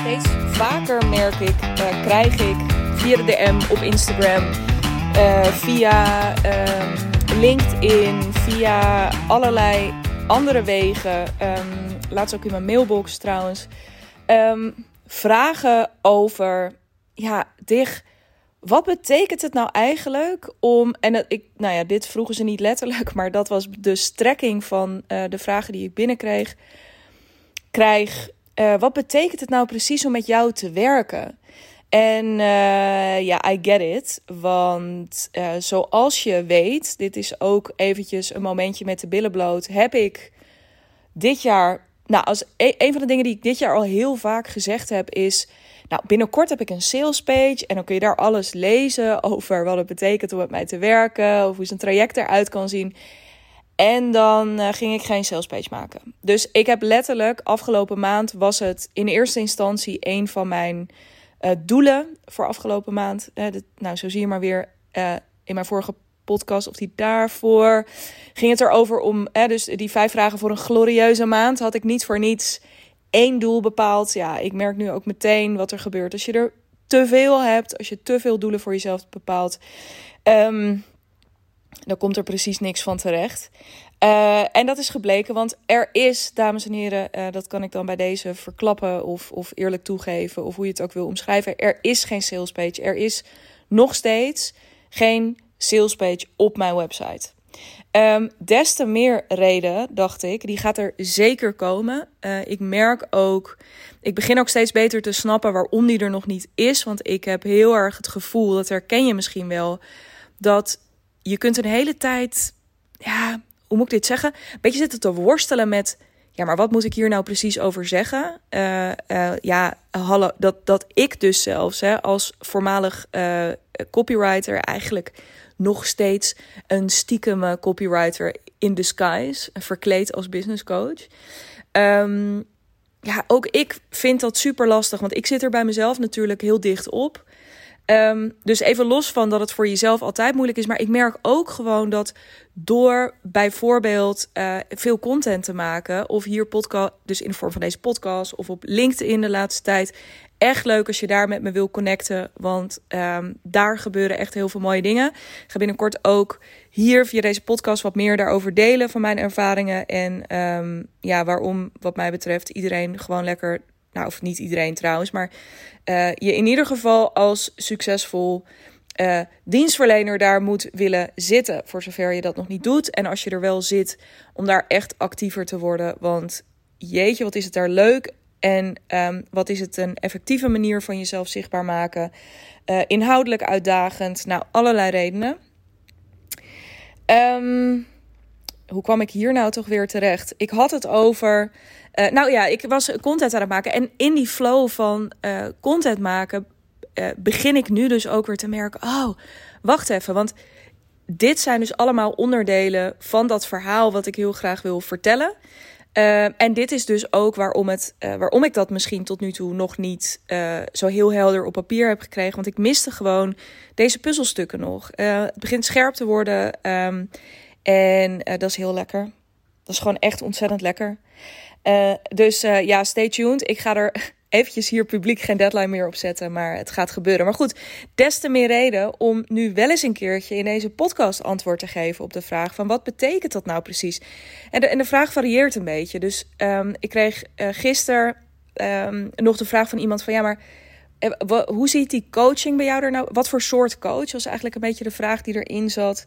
steeds vaker merk ik, uh, krijg ik via de DM op Instagram, uh, via um, LinkedIn, via allerlei andere wegen, um, laatst ook in mijn mailbox trouwens, um, vragen over, ja, dig, wat betekent het nou eigenlijk om, en ik, nou ja, dit vroegen ze niet letterlijk, maar dat was de strekking van uh, de vragen die ik binnenkreeg, krijg uh, wat betekent het nou precies om met jou te werken? En uh, ja, I get it. Want uh, zoals je weet, dit is ook eventjes een momentje met de billen bloot. Heb ik dit jaar, nou, als e een van de dingen die ik dit jaar al heel vaak gezegd heb, is. Nou, binnenkort heb ik een sales page en dan kun je daar alles lezen over wat het betekent om met mij te werken, of hoe zijn traject eruit kan zien. En dan uh, ging ik geen salespage maken. Dus ik heb letterlijk afgelopen maand was het in eerste instantie een van mijn uh, doelen voor afgelopen maand. Dit, nou, zo zie je maar weer in mijn vorige podcast of die daarvoor ging het erover om. dus die vijf vragen voor een glorieuze maand had ik niet voor niets één doel bepaald. Ja, ik merk nu ook meteen wat er gebeurt als je er te veel hebt, als je te veel doelen voor jezelf bepaalt. Um, dan komt er precies niks van terecht. Uh, en dat is gebleken, want er is, dames en heren, uh, dat kan ik dan bij deze verklappen of, of eerlijk toegeven, of hoe je het ook wil omschrijven. Er is geen salespage. Er is nog steeds geen salespage op mijn website. Um, des te meer reden, dacht ik, die gaat er zeker komen. Uh, ik merk ook, ik begin ook steeds beter te snappen waarom die er nog niet is. Want ik heb heel erg het gevoel, dat herken je misschien wel, dat je kunt een hele tijd, ja, hoe moet ik dit zeggen? Een beetje zitten te worstelen met, ja, maar wat moet ik hier nou precies over zeggen? Uh, uh, ja, hallo, dat, dat ik dus zelfs hè, als voormalig uh, copywriter eigenlijk nog steeds een stiekeme copywriter in disguise, verkleed als business coach. Um, ja, ook ik vind dat super lastig, want ik zit er bij mezelf natuurlijk heel dicht op. Um, dus even los van dat het voor jezelf altijd moeilijk is. Maar ik merk ook gewoon dat door bijvoorbeeld uh, veel content te maken. Of hier podcast, dus in de vorm van deze podcast. Of op LinkedIn de laatste tijd. Echt leuk als je daar met me wil connecten. Want um, daar gebeuren echt heel veel mooie dingen. Ik ga binnenkort ook hier via deze podcast wat meer daarover delen van mijn ervaringen. En um, ja, waarom wat mij betreft iedereen gewoon lekker nou, of niet iedereen trouwens, maar uh, je in ieder geval als succesvol uh, dienstverlener daar moet willen zitten, voor zover je dat nog niet doet. En als je er wel zit, om daar echt actiever te worden. Want jeetje, wat is het daar leuk en um, wat is het een effectieve manier van jezelf zichtbaar maken. Uh, inhoudelijk uitdagend, nou, allerlei redenen. Um, hoe kwam ik hier nou toch weer terecht? Ik had het over. Uh, nou ja, ik was content aan het maken. En in die flow van uh, content maken. Uh, begin ik nu dus ook weer te merken. Oh, wacht even. Want dit zijn dus allemaal onderdelen van dat verhaal. wat ik heel graag wil vertellen. en dit is dus ook waarom, het, waarom ik dat misschien tot nu toe nog niet zo heel helder op papier heb gekregen. Want ik miste gewoon deze puzzelstukken nog. het begint scherp te worden. Um, en uh, dat is heel lekker. Dat is gewoon echt ontzettend lekker. Uh, dus uh, ja, stay tuned. Ik ga er eventjes hier publiek geen deadline meer op zetten, maar het gaat gebeuren. Maar goed, des te meer reden om nu wel eens een keertje in deze podcast antwoord te geven op de vraag van wat betekent dat nou precies? En de, en de vraag varieert een beetje. Dus um, ik kreeg uh, gisteren um, nog de vraag van iemand van ja, maar hoe ziet die coaching bij jou er nou? Wat voor soort coach? was eigenlijk een beetje de vraag die erin zat.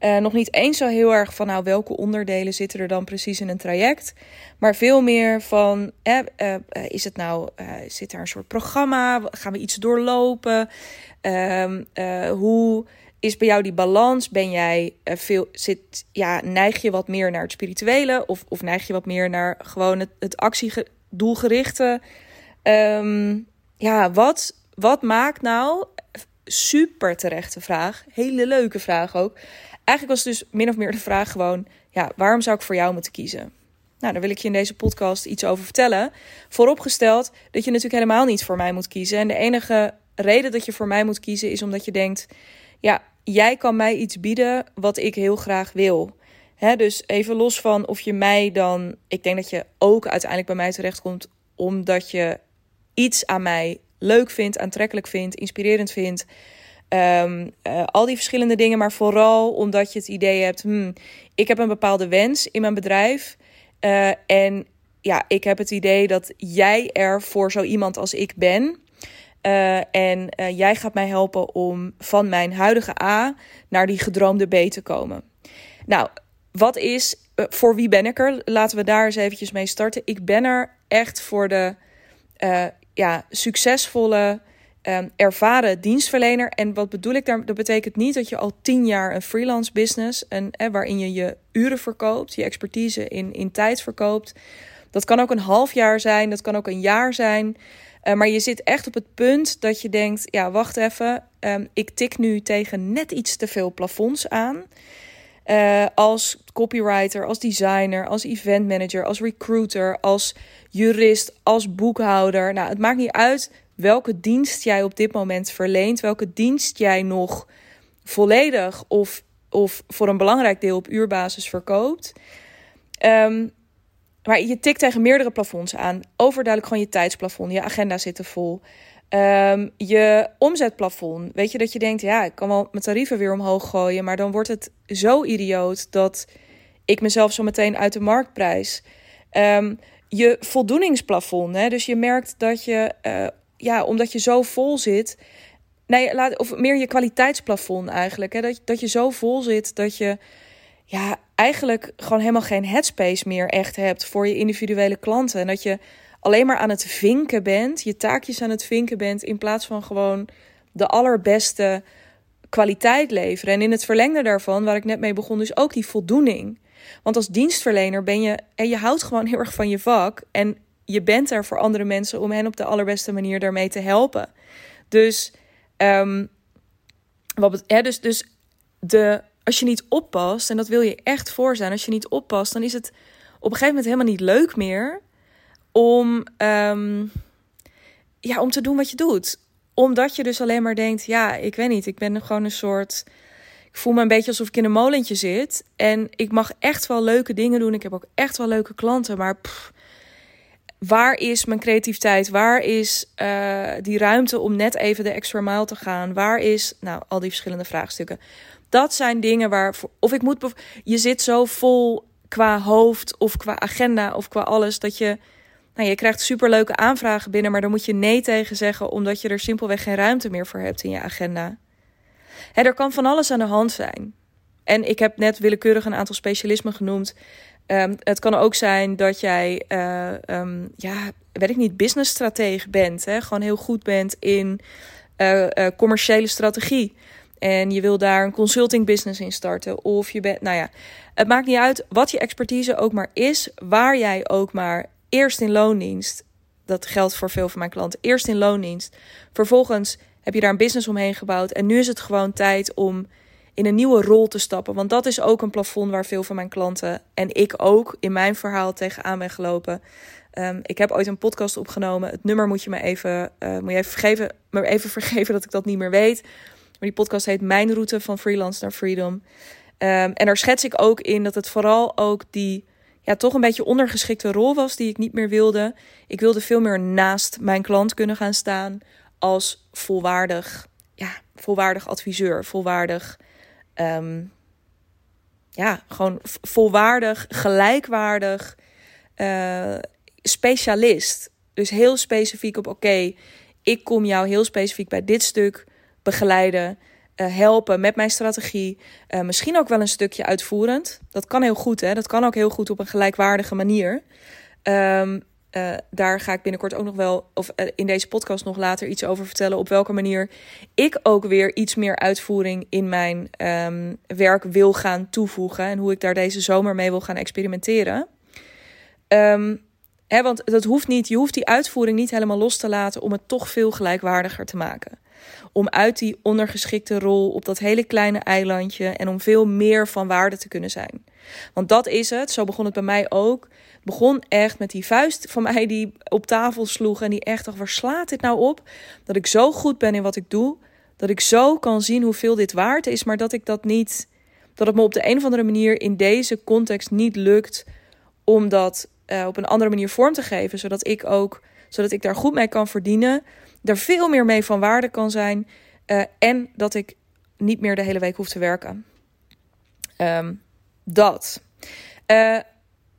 Uh, nog niet eens zo heel erg van nou, welke onderdelen zitten er dan precies in een traject. Maar veel meer van eh, uh, is het nou, zit er een soort programma? Gaan we iets doorlopen? Ehm, hoe is bij jou die balans? Ben jij veel, zit, ja, neig je wat meer naar het spirituele? Of, of neig je wat meer naar gewoon het, het actiedoelgerichte? Um, ja, wat, wat maakt nou super terechte vraag. Hele leuke vraag ook. Eigenlijk was dus min of meer de vraag gewoon: ja, waarom zou ik voor jou moeten kiezen? Nou, daar wil ik je in deze podcast iets over vertellen. Vooropgesteld dat je natuurlijk helemaal niet voor mij moet kiezen. En de enige reden dat je voor mij moet kiezen is omdat je denkt: ja, jij kan mij iets bieden wat ik heel graag wil. He, dus even los van of je mij dan. Ik denk dat je ook uiteindelijk bij mij terechtkomt omdat je iets aan mij leuk vindt, aantrekkelijk vindt, inspirerend vindt. Ehm, eh, al die verschillende dingen, maar vooral omdat je het idee hebt: hmm, ik heb een bepaalde wens in mijn bedrijf. Uh, en ja, ik heb het idee dat jij er voor zo iemand als ik ben. Uh, en jij gaat mij helpen om van mijn huidige A naar die gedroomde B te komen. Nou, wat is, voor wie ben ik er? Laten we daar eens eventjes mee starten. Ik ben er echt voor de ja, succesvolle um, ervaren dienstverlener. En wat bedoel ik daar? Dat betekent niet dat je al tien jaar een freelance business, en, eh, waarin je je uren verkoopt, je expertise in, in tijd verkoopt. Dat kan ook een half jaar zijn, dat kan ook een jaar zijn. Uh, maar je zit echt op het punt dat je denkt: ja, wacht even, um, ik tik nu tegen net iets te veel plafonds aan. Uh, als copywriter, als designer, als event manager, als recruiter, als jurist, als boekhouder. Nou, het maakt niet uit welke dienst jij op dit moment verleent, welke dienst jij nog volledig of, of voor een belangrijk deel op uurbasis verkoopt. Um, maar je tikt tegen meerdere plafonds aan. Overduidelijk gewoon je tijdsplafond, je agenda zit er vol. Um, je omzetplafond. Weet je dat je denkt, ja, ik kan wel mijn tarieven weer omhoog gooien, maar dan wordt het zo idioot dat ik mezelf zo meteen uit de markt prijs. Um, je voldoeningsplafond. Hè? Dus je merkt dat je uh, ja, omdat je zo vol zit. Nee, laat, of meer je kwaliteitsplafond eigenlijk. Hè? Dat, dat je zo vol zit dat je ja, eigenlijk gewoon helemaal geen headspace meer echt hebt voor je individuele klanten. En dat je alleen maar aan het vinken bent, je taakjes aan het vinken bent, in plaats van gewoon de allerbeste kwaliteit leveren. En in het verlengde daarvan, waar ik net mee begon, dus ook die voldoening. Want als dienstverlener ben je en je houdt gewoon heel erg van je vak. En je bent er voor andere mensen om hen op de allerbeste manier daarmee te helpen. Dus, um, wat, dus, dus de, als je niet oppast, en dat wil je echt voor zijn, als je niet oppast, dan is het op een gegeven moment helemaal niet leuk meer om, um, ja, om te doen wat je doet. Omdat je dus alleen maar denkt, ja, ik weet niet, ik ben gewoon een soort. Ik voel me een beetje alsof ik in een molentje zit. En ik mag echt wel leuke dingen doen. Ik heb ook echt wel leuke klanten. Maar waar is mijn creativiteit? Waar is uh, die ruimte om net even de extra mile te gaan? Waar is, nou, al die verschillende vraagstukken. Dat zijn dingen waar, of ik moet, je zit zo vol qua hoofd of qua agenda of qua alles dat je, nou, je krijgt superleuke aanvragen binnen, maar dan moet je nee tegen zeggen omdat je er simpelweg geen ruimte meer voor hebt in je agenda. Hè, er kan van alles aan de hand zijn. En ik heb net willekeurig een aantal specialismen genoemd. Um, het kan ook zijn dat jij, uh, um, ja, weet ik niet, businessstratege bent. Hè? Gewoon heel goed bent in uh, uh, commerciële strategie. En je wil daar een consulting business in starten. Of je bent, nou ja, het maakt niet uit wat je expertise ook maar is. Waar jij ook maar eerst in loondienst. Dat geldt voor veel van mijn klanten. Eerst in loondienst. Vervolgens heb je daar een business omheen gebouwd. En nu is het gewoon tijd om in een nieuwe rol te stappen. Want dat is ook een plafond waar veel van mijn klanten en ik ook in mijn verhaal tegenaan ben gelopen. Um, ik heb ooit een podcast opgenomen. Het nummer moet je me even, uh, moet je even vergeven, maar even vergeven dat ik dat niet meer weet. Maar die podcast heet Mijn route van freelance naar freedom. Um, en daar schets ik ook in dat het vooral ook die ja, toch een beetje ondergeschikte rol was die ik niet meer wilde. Ik wilde veel meer naast mijn klant kunnen gaan staan als volwaardig, ja, volwaardig adviseur, volwaardig um, ja, gewoon volwaardig, gelijkwaardig uh, specialist. Dus heel specifiek op: oké, ik kom jou heel specifiek bij dit stuk begeleiden, uh, helpen met mijn strategie. Uh, misschien ook wel een stukje uitvoerend. Dat kan heel goed, hè? Dat kan ook heel goed op een gelijkwaardige manier. Um, uh, daar ga ik binnenkort ook nog wel, of in deze podcast nog later iets over vertellen. Op welke manier ik ook weer iets meer uitvoering in mijn um, werk wil gaan toevoegen. En hoe ik daar deze zomer mee wil gaan experimenteren. Um, hè, want dat hoeft niet, je hoeft die uitvoering niet helemaal los te laten om het toch veel gelijkwaardiger te maken. Om uit die ondergeschikte rol op dat hele kleine eilandje en om veel meer van waarde te kunnen zijn. Want dat is het, zo begon het bij mij ook begon echt met die vuist van mij die op tafel sloeg. En die echt dacht, waar slaat dit nou op? Dat ik zo goed ben in wat ik doe. Dat ik zo kan zien hoeveel dit waard is. Maar dat ik dat niet... Dat het me op de een of andere manier in deze context niet lukt... om dat uh, op een andere manier vorm te geven. Zodat ik ook zodat ik daar goed mee kan verdienen, er veel meer mee van waarde kan zijn uh, en dat ik niet meer de hele week hoef te werken. Um, dat. Uh,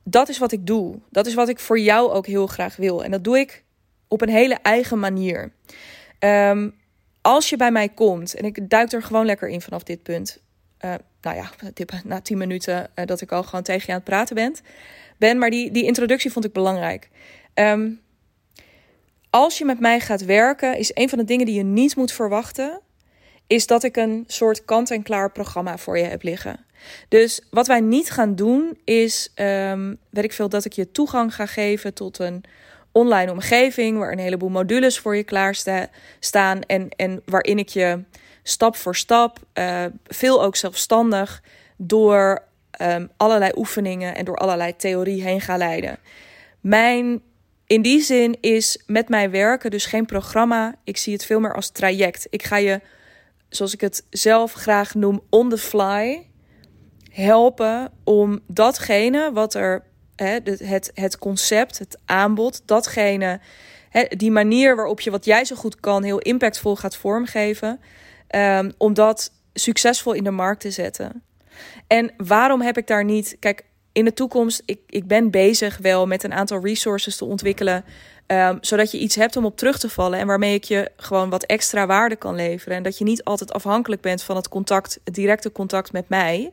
dat is wat ik doe. Dat is wat ik voor jou ook heel graag wil. En dat doe ik op een hele eigen manier. Um, als je bij mij komt, en ik duik er gewoon lekker in vanaf dit punt. Uh, nou ja, na tien minuten dat ik al gewoon tegen je aan het praten ben. ben maar die, die introductie vond ik belangrijk. Um, als je met mij gaat werken, is een van de dingen die je niet moet verwachten, is dat ik een soort kant-en-klaar programma voor je heb liggen. Dus wat wij niet gaan doen, is, um, weet ik veel, dat ik je toegang ga geven tot een online omgeving waar een heleboel modules voor je klaar staan en, en waarin ik je stap voor stap, uh, veel ook zelfstandig, door um, allerlei oefeningen en door allerlei theorie heen ga leiden. Mijn in die zin is met mij werken dus geen programma. Ik zie het veel meer als traject. Ik ga je, zoals ik het zelf graag noem, on the fly helpen om datgene wat er, hè, het, het concept, het aanbod, datgene, hè, die manier waarop je wat jij zo goed kan, heel impactvol gaat vormgeven, um, om dat succesvol in de markt te zetten. En waarom heb ik daar niet, kijk, in de toekomst, ik, ik ben bezig wel met een aantal resources te ontwikkelen. Um, zodat je iets hebt om op terug te vallen en waarmee ik je gewoon wat extra waarde kan leveren. En dat je niet altijd afhankelijk bent van het contact, het directe contact met mij.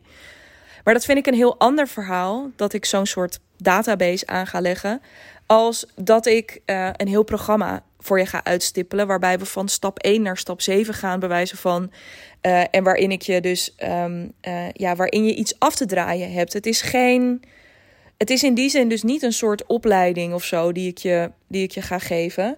Maar dat vind ik een heel ander verhaal, dat ik zo'n soort database aan ga leggen, als dat ik uh, een heel programma voor je ga uitstippelen, waarbij we van stap 1 naar stap 7 gaan, bij wijze van. Uh, en waarin ik je dus, um, uh, ja, waarin je iets af te draaien hebt. Het is geen. Het is in die zin dus niet een soort opleiding of zo die ik je, die ik je ga geven.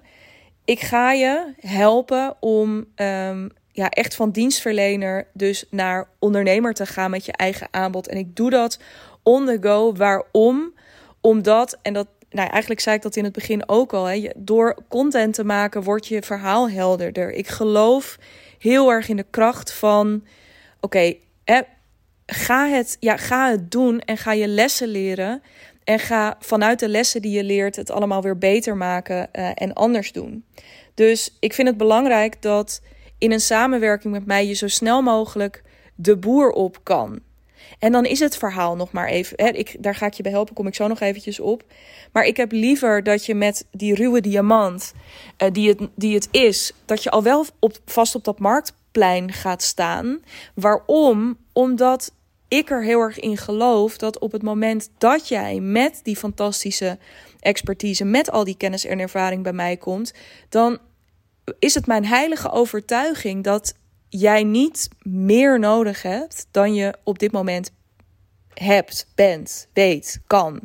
Ik ga je helpen om um, ja, echt van dienstverlener dus naar ondernemer te gaan met je eigen aanbod. En ik doe dat on the go. Waarom? Omdat, en dat, nou, eigenlijk zei ik dat in het begin ook al. Hè, door content te maken wordt je verhaal helderder. Ik geloof heel erg in de kracht van: oké, ga, het, ja, ga het doen en ga je lessen leren. En ga vanuit de lessen die je leert het allemaal weer beter maken uh, en anders doen. Dus ik vind het belangrijk dat in een samenwerking met mij je zo snel mogelijk de boer op kan. En dan is het verhaal nog maar even. Hè, ik, daar ga ik je bij helpen, kom ik zo nog eventjes op. Maar ik heb liever dat je met die ruwe diamant, uh, die, het, die het is, dat je al wel op, vast op dat marktplein gaat staan. Waarom? Omdat ik er heel erg in geloof dat op het moment dat jij met die fantastische expertise, met al die kennis en ervaring bij mij komt, dan is het mijn heilige overtuiging dat jij niet meer nodig hebt dan je op dit moment hebt, bent, weet, kan.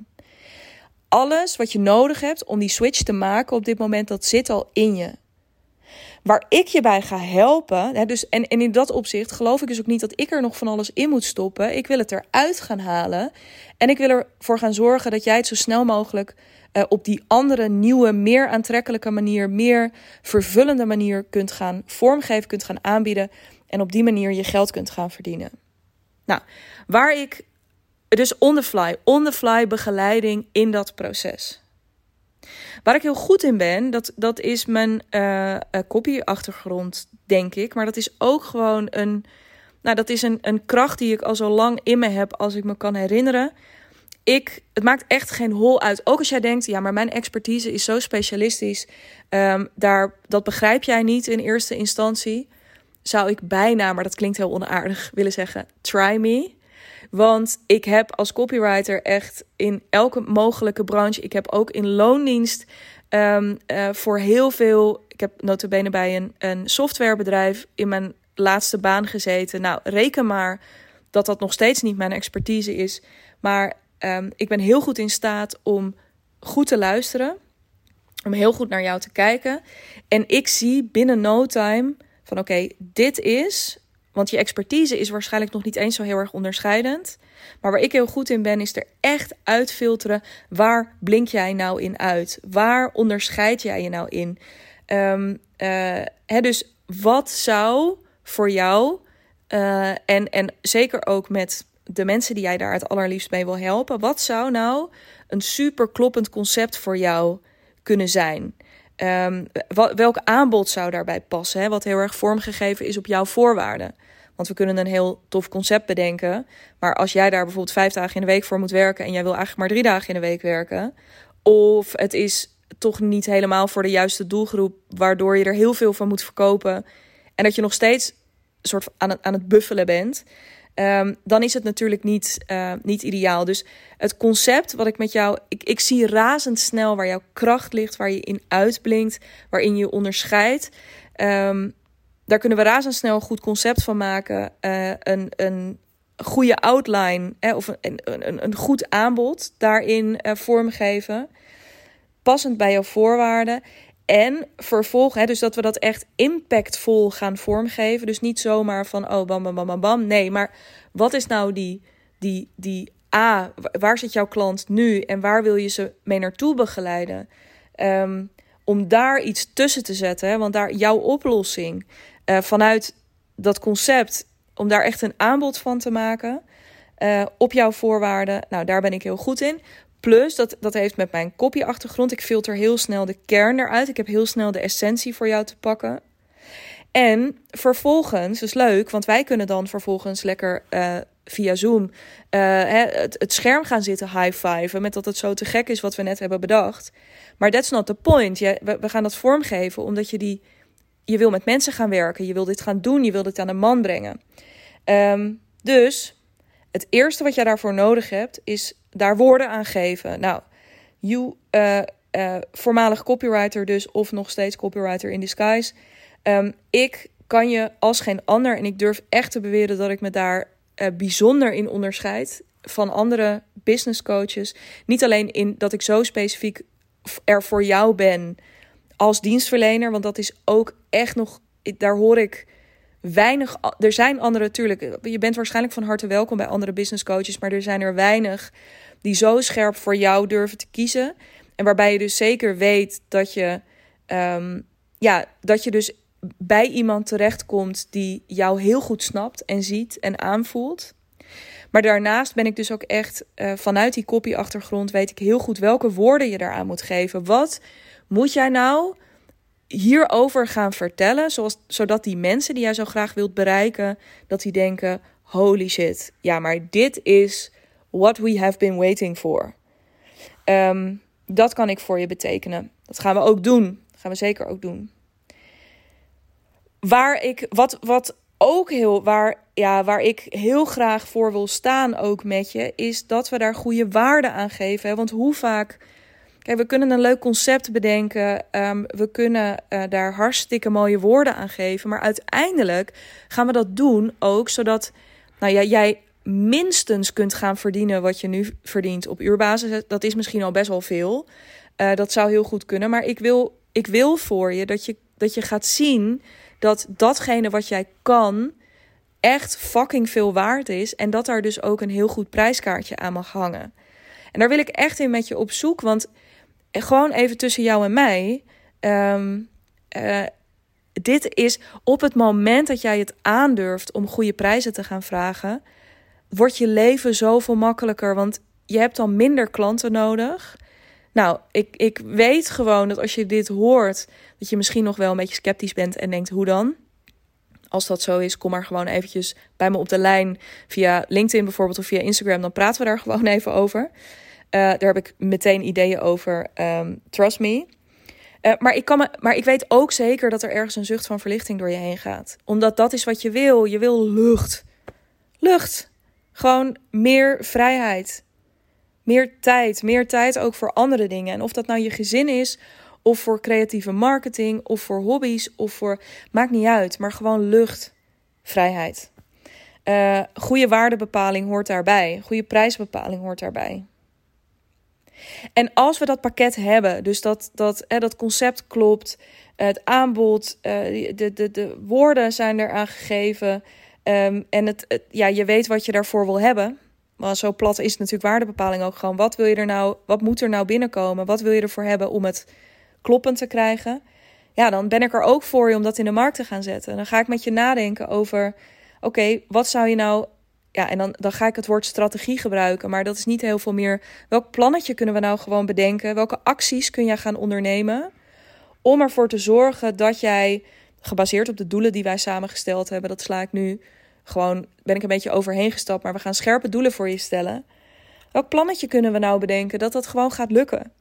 Alles wat je nodig hebt om die switch te maken op dit moment, dat zit al in je. Waar ik je bij ga helpen, hè, dus, en, en in dat opzicht geloof ik dus ook niet dat ik er nog van alles in moet stoppen. Ik wil het eruit gaan halen. En ik wil ervoor gaan zorgen dat jij het zo snel mogelijk uh, op die andere, nieuwe, meer aantrekkelijke manier, meer vervullende manier kunt gaan vormgeven, kunt gaan aanbieden. En op die manier je geld kunt gaan verdienen. Nou, waar ik dus on the fly, on the fly begeleiding in dat proces. Waar ik heel goed in ben, dat, dat is mijn uh, copy-achtergrond, denk ik. Maar dat is ook gewoon een, nou, dat is een, een kracht die ik al zo lang in me heb, als ik me kan herinneren ik, het maakt echt geen hol uit. Ook als jij denkt, ja, maar mijn expertise is zo specialistisch. Um, daar, dat begrijp jij niet in eerste instantie. Zou ik bijna, maar dat klinkt heel onaardig, willen zeggen: try me. Want ik heb als copywriter echt in elke mogelijke branche. Ik heb ook in loondienst um, uh, voor heel veel. Ik heb notabene bij een, een softwarebedrijf in mijn laatste baan gezeten. Nou, reken maar dat dat nog steeds niet mijn expertise is. Maar Um, ik ben heel goed in staat om goed te luisteren. Om heel goed naar jou te kijken. En ik zie binnen no time van oké, dit is. Want je expertise is waarschijnlijk nog niet eens zo heel erg onderscheidend. Maar waar ik heel goed in ben, is er echt uitfilteren. Waar blink jij nou in uit? Waar onderscheid jij je nou in? Um, uh, hè, dus wat zou voor jou, uh, en, en zeker ook met de mensen die jij daar het allerliefst mee wil helpen. Wat zou nou een super kloppend concept voor jou kunnen zijn? Um, welk aanbod zou daarbij passen? Hè? Wat heel erg vormgegeven is op jouw voorwaarden. Want we kunnen een heel tof concept bedenken. Maar als jij daar bijvoorbeeld vijf dagen in de week voor moet werken en jij wil eigenlijk maar drie dagen in de week werken. Of het is toch niet helemaal voor de juiste doelgroep, waardoor je er heel veel van moet verkopen. En dat je nog steeds soort aan aan het buffelen bent. Um, dan is het natuurlijk niet, uh, niet ideaal. Dus het concept wat ik met jou. Ik, ik zie razendsnel waar jouw kracht ligt, waar je in uitblinkt, waarin je onderscheidt. Um, daar kunnen we razendsnel een goed concept van maken. Uh, een, een goede outline of een, een, een goed aanbod daarin uh, vormgeven. Passend bij jouw voorwaarden. En vervolgens, dus dat we dat echt impactvol gaan vormgeven. Dus niet zomaar van, oh, bam, bam, bam, bam. Nee, maar wat is nou die, die, die A, waar zit jouw klant nu en waar wil je ze mee naartoe begeleiden? Um, om daar iets tussen te zetten, hè? want daar jouw oplossing uh, vanuit dat concept, om daar echt een aanbod van te maken uh, op jouw voorwaarden. Nou, daar ben ik heel goed in. Plus, dat, dat heeft met mijn copy-achtergrond. Ik filter heel snel de kern eruit. Ik heb heel snel de essentie voor jou te pakken. En vervolgens, is leuk, want wij kunnen dan vervolgens lekker uh, via Zoom uh, het, het, scherm gaan zitten high-fiven. Met dat het zo te gek is wat we net hebben bedacht. Maar that's not the point. We, we gaan dat vormgeven omdat je die. Je wil met mensen gaan werken. Je wil dit gaan doen. Je wil dit aan een man brengen. Um, dus het eerste wat jij daarvoor nodig hebt, is daar woorden aan geven. Nou, you, uh, uh, voormalig copywriter dus, of nog steeds copywriter in disguise. Um, ik kan je als geen ander, en ik durf echt te beweren dat ik me daar uh, bijzonder in onderscheid van andere business coaches. Niet alleen in dat ik zo specifiek er voor jou ben als dienstverlener, want dat is ook echt nog, daar hoor ik weinig. Er zijn andere, natuurlijk, je bent waarschijnlijk van harte welkom bij andere business coaches, maar er zijn er weinig die zo scherp voor jou durven te kiezen. En waarbij je dus zeker weet dat je, um, ja, dat je dus bij iemand terechtkomt die jou heel goed snapt en ziet en aanvoelt. Maar daarnaast ben ik dus ook echt uh, vanuit die copy-achtergrond weet ik heel goed welke woorden je daaraan moet geven. Wat moet jij nou hierover gaan vertellen, zoals, zodat die mensen die jij zo graag wilt bereiken, dat die denken: holy shit, ja, maar dit is what we have been waiting for. Um, dat kan ik voor je betekenen. Dat gaan we ook doen. Gaan we zeker ook doen. Waar ik, wat, wat ook heel, waar, ja, waar ik heel graag voor wil staan ook met je, is dat we daar goede waarde aan geven. Want hoe vaak Kijk, we kunnen een leuk concept bedenken. Um, we kunnen uh, daar hartstikke mooie woorden aan geven. Maar uiteindelijk gaan we dat doen ook zodat nou ja, jij minstens kunt gaan verdienen wat je nu verdient op uurbasis. Dat is misschien al best wel veel. Uh, dat zou heel goed kunnen. Maar ik wil, ik wil voor je dat, je dat je gaat zien dat datgene wat jij kan echt fucking veel waard is. En dat daar dus ook een heel goed prijskaartje aan mag hangen. En daar wil ik echt in met je op zoek. Want gewoon even tussen jou en mij. Um, uh, dit is op het moment dat jij het aandurft om goede prijzen te gaan vragen, wordt je leven zoveel makkelijker. Want je hebt dan minder klanten nodig. Nou, ik, ik weet gewoon dat als je dit hoort, dat je misschien nog wel een beetje sceptisch bent en denkt: hoe dan? Als dat zo is, kom maar gewoon eventjes bij me op de lijn via LinkedIn bijvoorbeeld of via Instagram. Dan praten we daar gewoon even over. Uh, daar heb ik meteen ideeën over. Um, trust me. Uh, maar, ik kan maar ik weet ook zeker dat er ergens een zucht van verlichting door je heen gaat. Omdat dat is wat je wil. Je wil lucht. Lucht. Gewoon meer vrijheid. Meer tijd. Meer tijd ook voor andere dingen. En of dat nou je gezin is, of voor creatieve marketing, of voor hobby's, of voor. Maakt niet uit. Maar gewoon lucht. Vrijheid. Uh, goede waardebepaling hoort daarbij. Goede prijsbepaling hoort daarbij. En als we dat pakket hebben, dus dat, dat, hè, dat concept klopt, het aanbod, uh, de, de, de woorden zijn eraan gegeven um, en het, het, ja, je weet wat je daarvoor wil hebben. Maar zo plat is natuurlijk waardebepaling ook gewoon. Wat wil je er nou, wat moet er nou binnenkomen? Wat wil je ervoor hebben om het kloppend te krijgen? Ja, dan ben ik er ook voor je om dat in de markt te gaan zetten. Dan ga ik met je nadenken over: oké, wat zou je nou ja, en dan, dan ga ik het woord strategie gebruiken. Maar dat is niet heel veel meer. Welk plannetje kunnen we nou gewoon bedenken? Welke acties kun je gaan ondernemen? Om ervoor te zorgen dat jij, gebaseerd op de doelen die wij samengesteld hebben, dat sla ik nu gewoon, ben ik een beetje overheen gestapt, maar we gaan scherpe doelen voor je stellen. Welk plannetje kunnen we nou bedenken dat dat gewoon gaat lukken?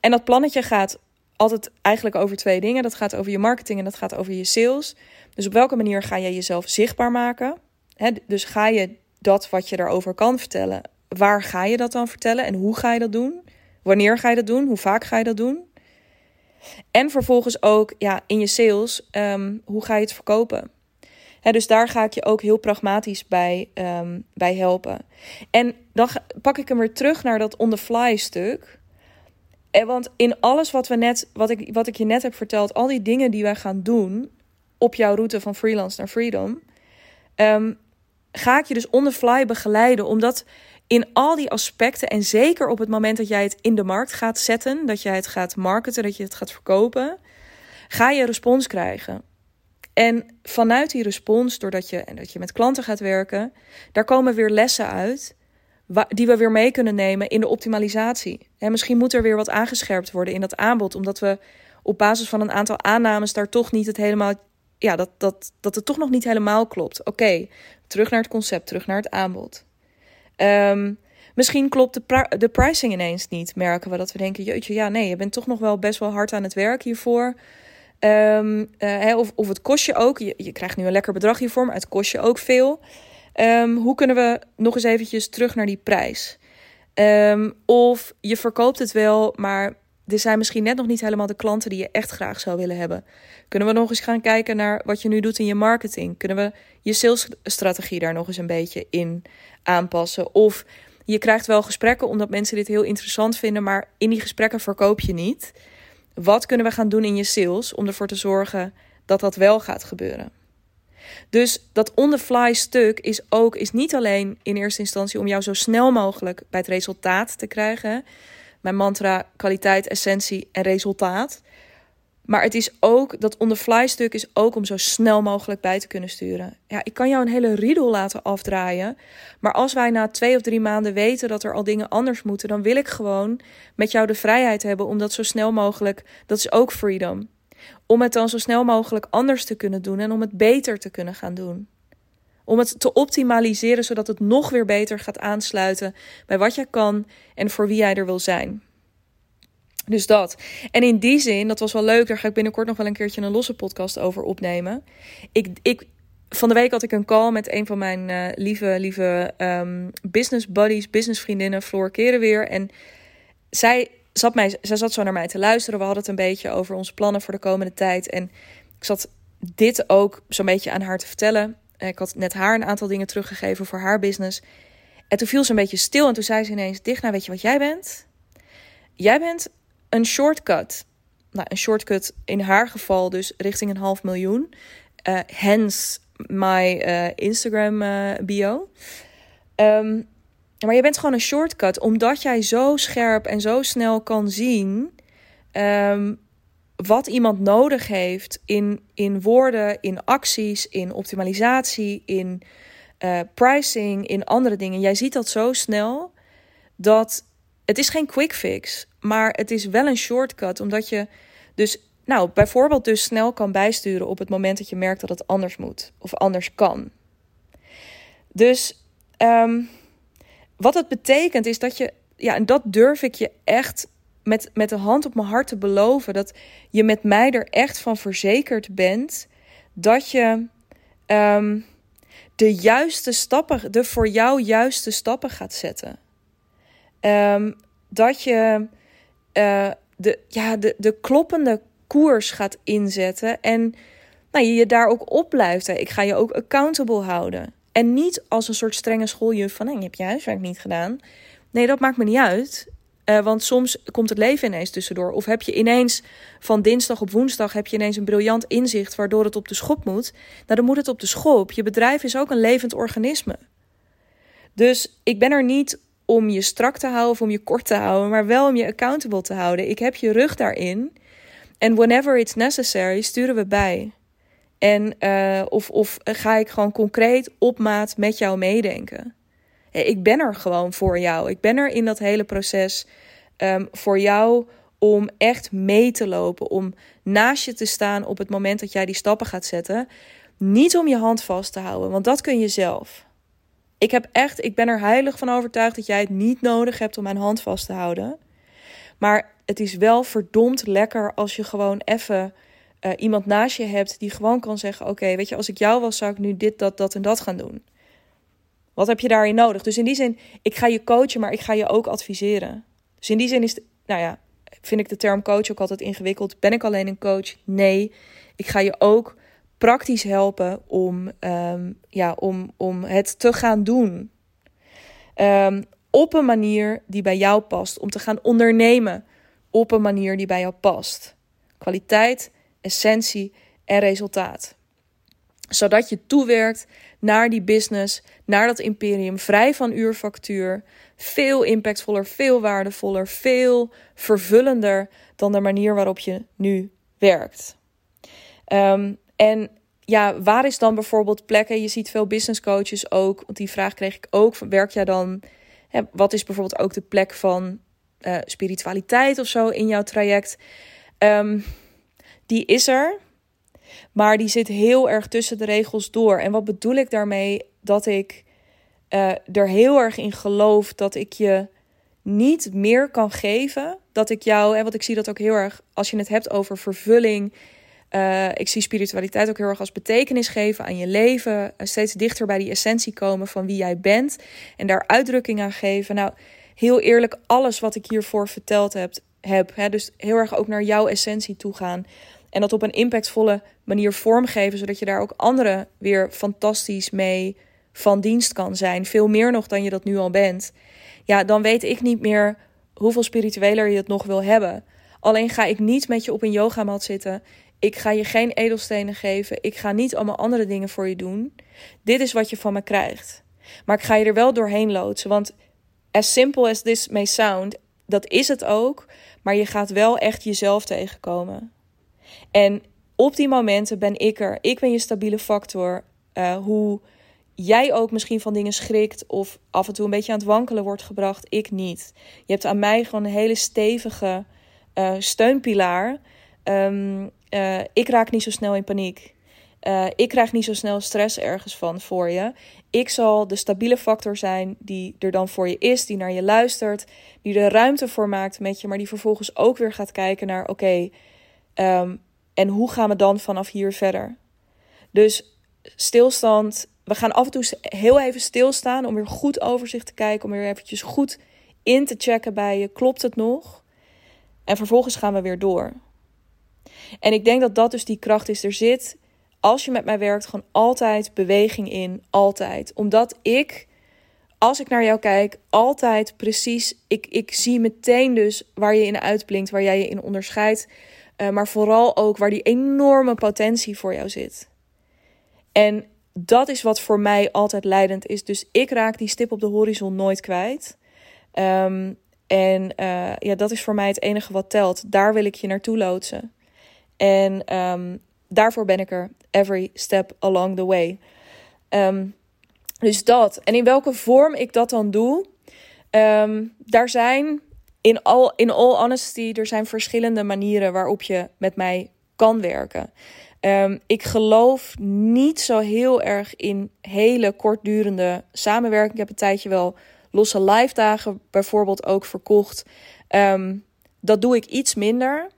En dat plannetje gaat altijd eigenlijk over twee dingen. Dat gaat over je marketing en dat gaat over je sales. Dus op welke manier ga jij jezelf zichtbaar maken? Dus ga je dat wat je daarover kan vertellen, waar ga je dat dan vertellen en hoe ga je dat doen? Wanneer ga je dat doen? Hoe vaak ga je dat doen? En vervolgens ook ja, in je sales, um, hoe ga je het verkopen? dus daar ga ik je ook heel pragmatisch bij, um, bij helpen. En dan pak ik hem weer terug naar dat on-the-fly stuk. En want in alles wat, we net, wat, ik, wat ik je net heb verteld, al die dingen die wij gaan doen op jouw route van freelance naar freedom, um, ga ik je dus on the fly begeleiden. Omdat in al die aspecten, en zeker op het moment dat jij het in de markt gaat zetten, dat jij het gaat marketen, dat je het gaat verkopen, ga je respons krijgen. En vanuit die respons, doordat je, en dat je met klanten gaat werken, daar komen weer lessen uit die we weer mee kunnen nemen in de optimalisatie. En misschien moet er weer wat aangescherpt worden in dat aanbod, omdat we op basis van een aantal aannames daar toch niet het helemaal, ja, dat, dat, dat het toch nog niet helemaal klopt. Oké, terug naar het concept, terug naar het aanbod. Ehm, misschien klopt de, de pricing ineens niet, merken we dat we denken, jeetje, ja, nee, je bent toch nog wel best wel hard aan het werk hiervoor. Um, of, of het kost je ook, je, krijgt nu een lekker bedrag hiervoor, maar het kost je ook veel. Um, hoe kunnen we nog eens eventjes terug naar die prijs? Of je verkoopt het wel, maar er zijn misschien net nog niet helemaal de klanten die je echt graag zou willen hebben. Kunnen we nog eens gaan kijken naar wat je nu doet in je marketing? Kunnen we je salesstrategie daar nog eens een beetje in aanpassen? Of je krijgt wel gesprekken omdat mensen dit heel interessant vinden, maar in die gesprekken verkoop je niet. Wat kunnen we gaan doen in je sales om ervoor te zorgen dat dat wel gaat gebeuren? Dus dat on-the-fly stuk is ook is niet alleen in eerste instantie om jou zo snel mogelijk bij het resultaat te krijgen. Mijn mantra kwaliteit, essentie en resultaat. Maar het is ook, dat on-the-fly stuk is ook om zo snel mogelijk bij te kunnen sturen. Ja, ik kan jou een hele riedel laten afdraaien. Maar als wij na twee of drie maanden weten dat er al dingen anders moeten, dan wil ik gewoon met jou de vrijheid hebben om dat zo snel mogelijk. Dat is ook freedom. Om het dan zo snel mogelijk anders te kunnen doen en om het beter te kunnen gaan doen. Om het te optimaliseren zodat het nog weer beter gaat aansluiten bij wat jij kan en voor wie jij er wil zijn. Dus dat. En in die zin, dat was wel leuk. Daar ga ik binnenkort nog wel een keertje een losse podcast over opnemen. Ik, ik, van de week had ik een call met een van mijn uh, lieve, lieve um, business buddies, business vriendinnen, Floor Kerenweer. En zij zat, mij, zij zat zo naar mij te luisteren. We hadden het een beetje over onze plannen voor de komende tijd. En ik zat dit ook zo'n beetje aan haar te vertellen. Ik had net haar een aantal dingen teruggegeven voor haar business. En toen viel ze een beetje stil en toen zei ze ineens: nou weet je wat jij bent? Jij bent een shortcut. Nou, een shortcut in haar geval dus richting een half miljoen. Uh, hence my uh, Instagram bio. Um, maar je bent gewoon een shortcut, omdat jij zo scherp en zo snel kan zien um, wat iemand nodig heeft in, in woorden, in acties, in optimalisatie, in uh, pricing, in andere dingen. Jij ziet dat zo snel dat het is geen quick fix, maar het is wel een shortcut, omdat je dus nou, bijvoorbeeld dus snel kan bijsturen op het moment dat je merkt dat het anders moet of anders kan. Dus um, wat het betekent is dat je, ja, en dat durf ik je echt met, met de hand op mijn hart te beloven, dat je met mij er echt van verzekerd bent dat je um, de juiste stappen, de voor jou juiste stappen gaat zetten. Um, dat je uh, de, ja, de, de kloppende koers gaat inzetten en nou, je je daar ook op blijft. Ik ga je ook accountable houden. En niet als een soort strenge schooljuf van... Hey, je hebt je huiswerk niet gedaan. Nee, dat maakt me niet uit. Uh, want soms komt het leven ineens tussendoor. Of heb je ineens van dinsdag op woensdag... heb je ineens een briljant inzicht waardoor het op de schop moet. Nou, dan moet het op de schop. Je bedrijf is ook een levend organisme. Dus ik ben er niet om je strak te houden of om je kort te houden... maar wel om je accountable te houden. Ik heb je rug daarin. En whenever it's necessary, sturen we bij. En uh, of, of ga ik gewoon concreet op maat met jou meedenken? Ik ben er gewoon voor jou. Ik ben er in dat hele proces um, voor jou om echt mee te lopen, om naast je te staan op het moment dat jij die stappen gaat zetten. Niet om je hand vast te houden, want dat kun je zelf. Ik heb echt, ik ben er heilig van overtuigd dat jij het niet nodig hebt om mijn hand vast te houden. Maar het is wel verdomd lekker als je gewoon even uh, iemand naast je hebt die gewoon kan zeggen: Oké, weet je, als ik jou was, zou ik nu dit, dat, dat en dat gaan doen. Wat heb je daarin nodig? Dus in die zin, ik ga je coachen, maar ik ga je ook adviseren. Dus in die zin is, nou ja, vind ik de term coach ook altijd ingewikkeld. Ben ik alleen een coach? Nee. Ik ga je ook praktisch helpen om, um, ja, om, om het te gaan doen. Um, op een manier die bij jou past. Om te gaan ondernemen op een manier die bij jou past. Kwaliteit, essentie en resultaat. Zodat je toewerkt naar die business, naar dat imperium, vrij van uurfactuur. Veel impactvoller, veel waardevoller, veel vervullender dan de manier waarop je nu werkt. Um, en ja, waar is dan bijvoorbeeld plekken? Je ziet veel business coaches ook, want die vraag kreeg ik ook. Werk jij dan? Hè, wat is bijvoorbeeld ook de plek van uh, spiritualiteit of zo in jouw traject? Um, die is er, maar die zit heel erg tussen de regels door. En wat bedoel ik daarmee? Dat ik uh, er heel erg in geloof dat ik je niet meer kan geven. Dat ik jou, en want ik zie dat ook heel erg als je het hebt over vervulling uh, ik zie spiritualiteit ook heel erg als betekenis geven aan je leven. Steeds dichter bij die essentie komen van wie jij bent. En daar uitdrukking aan geven. Nou, heel eerlijk, alles wat ik hiervoor verteld heb. heb hè, dus heel erg ook naar jouw essentie toe gaan. En dat op een impactvolle manier vormgeven. Zodat je daar ook anderen weer fantastisch mee van dienst kan zijn. Veel meer nog dan je dat nu al bent. Ja, dan weet ik niet meer hoeveel spiritueler je het nog wil hebben. Alleen ga ik niet met je op een yogamat zitten ik ga je geen edelstenen geven. Ik ga niet allemaal andere dingen voor je doen. Dit is wat je van me krijgt. Maar ik ga je er wel doorheen loodsen. Want as simple as this may sound, dat is het ook. Maar je gaat wel echt jezelf tegenkomen. En op die momenten ben ik er. Ik ben je stabiele factor. Uh, hoe jij ook misschien van dingen schrikt of af en toe een beetje aan het wankelen wordt gebracht, ik niet. Je hebt aan mij gewoon een hele stevige uh, steunpilaar. Um, uh, ik raak niet zo snel in paniek. Ik krijg niet zo snel stress ergens van voor je. Ik zal de stabiele factor zijn die er dan voor je is, die naar je luistert, die er ruimte voor maakt met je, maar die vervolgens ook weer gaat kijken naar: oké, um, en hoe gaan we dan vanaf hier verder? Dus stilstand. We gaan af en toe heel even stilstaan om weer goed overzicht te kijken, om weer eventjes goed in te checken bij je. Klopt het nog? En vervolgens gaan we weer door. En ik denk dat dat dus die kracht is. Er zit, als je met mij werkt, gewoon altijd beweging in. Altijd. Omdat ik, als ik naar jou kijk, altijd precies. Ik, ik zie meteen dus waar je in uitblinkt, waar jij je in onderscheidt. Uh, maar vooral ook waar die enorme potentie voor jou zit. En dat is wat voor mij altijd leidend is. Dus ik raak die stip op de horizon nooit kwijt. Um, en uh, ja, dat is voor mij het enige wat telt. Daar wil ik je naartoe loodsen. En um, daarvoor ben ik er every step along the way. Um, dus dat. En in welke vorm ik dat dan doe, daar zijn in all, in all honesty, er zijn verschillende manieren waarop je met mij kan werken. Um, ik geloof niet zo heel erg in hele kortdurende samenwerking. Ik heb een tijdje wel losse live dagen bijvoorbeeld ook verkocht. Um, dat doe ik iets minder.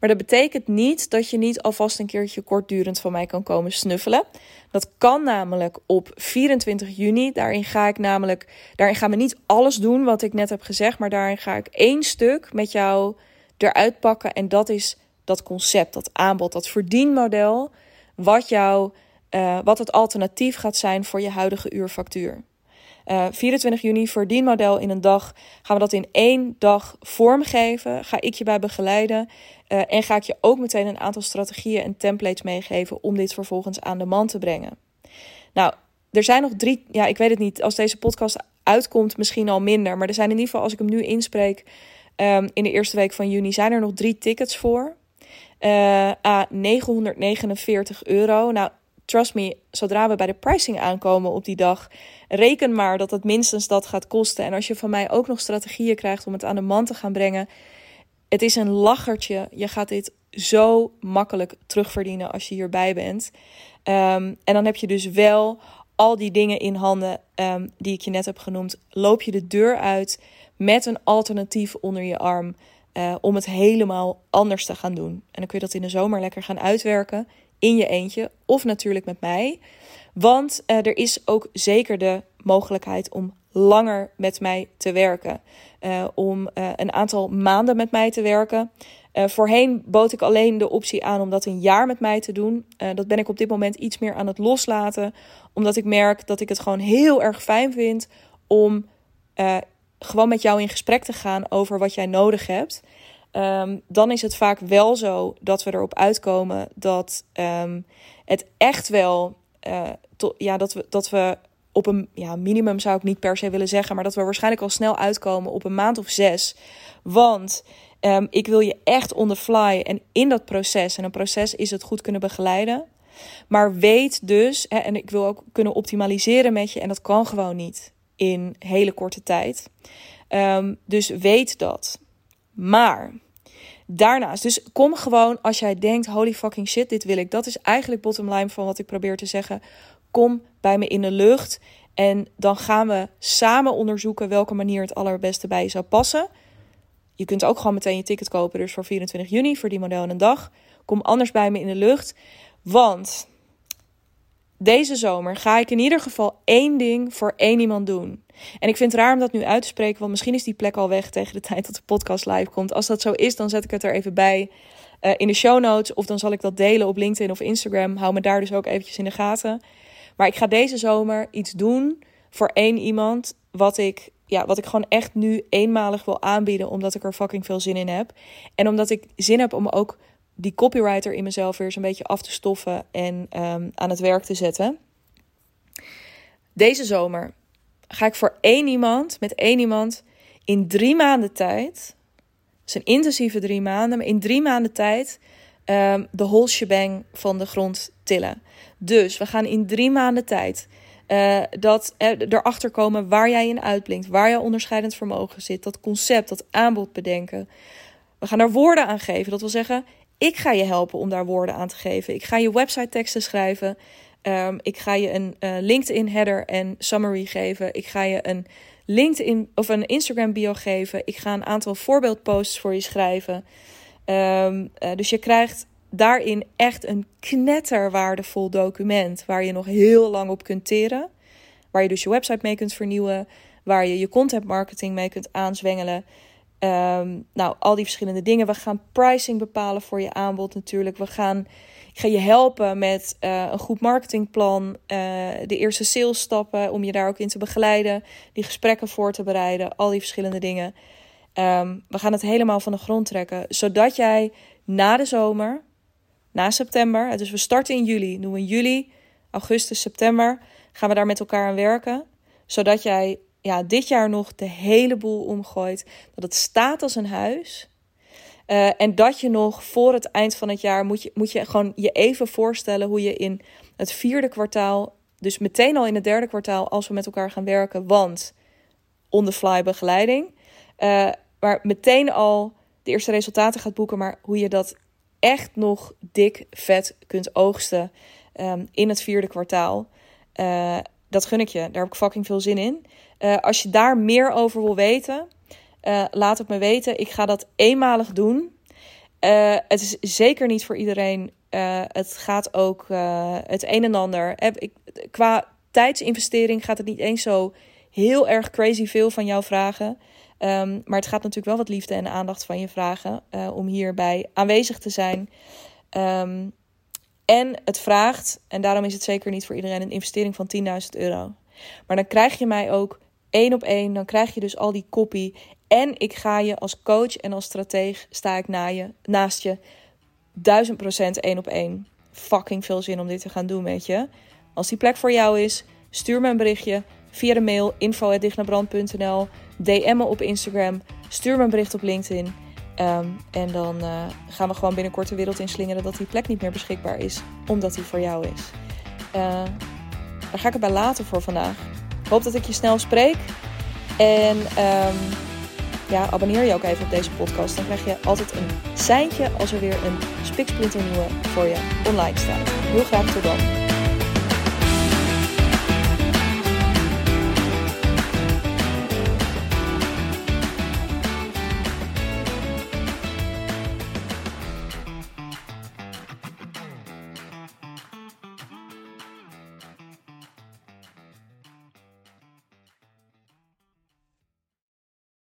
Maar dat betekent niet dat je niet alvast een keertje kortdurend van mij kan komen snuffelen. Dat kan namelijk op 24 juni. Daarin ga ik namelijk, daarin gaan we niet alles doen wat ik net heb gezegd, maar daarin ga ik één stuk met jou eruit pakken. En dat is dat concept, dat aanbod, dat verdienmodel, wat jou, uh, wat het alternatief gaat zijn voor je huidige uurfactuur. Uh, eh, 24 juni verdienmodel in een dag. Gaan we dat in één dag vormgeven? Ga ik je bij begeleiden? Uh, en ga ik je ook meteen een aantal strategieën en templates meegeven om dit vervolgens aan de man te brengen. Nou, er zijn nog drie. Ja, ik weet het niet. Als deze podcast uitkomt, misschien al minder. Maar er zijn in ieder geval, als ik hem nu inspreek. Um, in de eerste week van juni zijn er nog drie tickets voor. Uh, a 949 euro. Nou, trust me, zodra we bij de pricing aankomen op die dag, reken maar dat het minstens dat gaat kosten. En als je van mij ook nog strategieën krijgt om het aan de man te gaan brengen, het is een lachertje. Je gaat dit zo makkelijk terugverdienen als je hierbij bent. Ehm, en dan heb je dus wel al die dingen in handen um, die ik je net heb genoemd. Loop je de deur uit met een alternatief onder je arm. Uh, om het helemaal anders te gaan doen. En dan kun je dat in de zomer lekker gaan uitwerken. In je eentje. Of natuurlijk met mij. Want uh, er is ook zeker de mogelijkheid om langer met mij te werken. Uh, om een aantal maanden met mij te werken. Voorheen bood ik alleen de optie aan om dat een jaar met mij te doen. Dat ben ik op dit moment iets meer aan het loslaten. Omdat ik merk dat ik het gewoon heel erg fijn vind om gewoon met jou in gesprek te gaan over wat jij nodig hebt. Um, dan is het vaak wel zo dat we erop uitkomen dat um, het echt wel. To, ja, dat we, dat we op een ja, minimum zou ik niet per se willen zeggen, maar dat we waarschijnlijk al snel uitkomen op een maand of zes. Want Um, ik wil je echt on the fly en in dat proces. En een proces is het goed kunnen begeleiden. Maar weet dus, hè, en ik wil ook kunnen optimaliseren met je. En dat kan gewoon niet in hele korte tijd. Um, dus weet dat. Maar daarnaast, dus kom gewoon als jij denkt: holy fucking shit, dit wil ik. Dat is eigenlijk bottom line van wat ik probeer te zeggen. Kom bij me in de lucht. En dan gaan we samen onderzoeken welke manier het allerbeste bij je zou passen. Je kunt ook gewoon meteen je ticket kopen. Dus voor 24 juni, voor die model een dag. Kom anders bij me in de lucht. Want deze zomer ga ik in ieder geval één ding voor één iemand doen. En ik vind het raar om dat nu uit te spreken, want misschien is die plek al weg tegen de tijd dat de podcast live komt. Als dat zo is, dan zet ik het er even bij uh, in de show notes. Of dan zal ik dat delen op LinkedIn of Instagram. Hou me daar dus ook eventjes in de gaten. Maar ik ga deze zomer iets doen voor één iemand wat ik ja, wat ik gewoon echt nu eenmalig wil aanbieden, omdat ik er fucking veel zin in heb. En omdat ik zin heb om ook die copywriter in mezelf weer eens een beetje af te stoffen en um, aan het werk te zetten. Deze zomer ga ik voor één iemand, met één iemand, in drie maanden tijd, dus een intensieve drie maanden, maar in drie maanden tijd um, de whole van de grond tillen. Dus we gaan in drie maanden tijd uh, dat uh, erachter komen waar jij in uitblinkt, waar jouw onderscheidend vermogen zit, dat concept, dat aanbod bedenken. We gaan daar woorden aan geven. Dat wil zeggen, ik ga je helpen om daar woorden aan te geven. Ik ga je website teksten schrijven. Um, ik ga je een uh, LinkedIn header en summary geven. Ik ga je een LinkedIn of een Instagram bio geven. Ik ga een aantal voorbeeldposts voor je schrijven. Um, dus je krijgt daarin echt een knetterwaardevol document waar je nog heel lang op kunt teren. Waar je dus je website mee kunt vernieuwen, waar je je content marketing mee kunt aanzwengelen. Um, nou, al die verschillende dingen. We gaan pricing bepalen voor je aanbod natuurlijk. We gaan, ik ga je helpen met uh, een goed marketingplan, uh, de eerste sales stappen om je daar ook in te begeleiden, die gesprekken voor te bereiden, al die verschillende dingen. Um, we gaan het helemaal van de grond trekken, zodat jij na de zomer na september. Dus we starten in juli. Doen we in juli, augustus, september. Gaan we daar met elkaar aan werken. Zodat jij ja, dit jaar nog de hele boel omgooit. Dat het staat als een huis. Uh, en dat je nog voor het eind van het jaar moet je, moet je gewoon je even voorstellen hoe je in het vierde kwartaal, dus meteen al in het derde kwartaal, als we met elkaar gaan werken, want on the fly begeleiding, uh, maar meteen al de eerste resultaten gaat boeken, maar hoe je dat echt nog dik vet kunt oogsten um, in het vierde kwartaal. Uh, dat gun ik je. Daar heb ik fucking veel zin in. Uh, als je daar meer over wil weten, uh, laat het me weten. Ik ga dat eenmalig doen. het is zeker niet voor iedereen. het gaat ook het een en ander. Ik, qua tijdsinvestering gaat het niet eens zo heel erg crazy veel van jou vragen. Um, maar het gaat natuurlijk wel wat liefde en aandacht van je vragen om hierbij aanwezig te zijn. Um, en het vraagt, en daarom is het zeker niet voor iedereen, een investering van 10.000 euro. Maar dan krijg je mij ook één op één. Dan krijg je dus al die copy. En ik ga je als coach en als strateeg sta ik na je, naast je. Duizend procent één op één. Fucking veel zin om dit te gaan doen, weet je. Als die plek voor jou is, stuur me een berichtje via de mail info.dignabrand.nl DM me op Instagram. Stuur me een bericht op LinkedIn. Um, en dan uh, gaan we gewoon binnenkort de wereld inslingeren dat die plek niet meer beschikbaar is, omdat die voor jou is. Uh, daar ga ik het bij laten voor vandaag. Ik hoop dat ik je snel spreek. En um, ja, abonneer je ook even op deze podcast. Dan krijg je altijd een seintje als er weer een spiksplinternieuwe voor je online staat. Heel graag tot dan.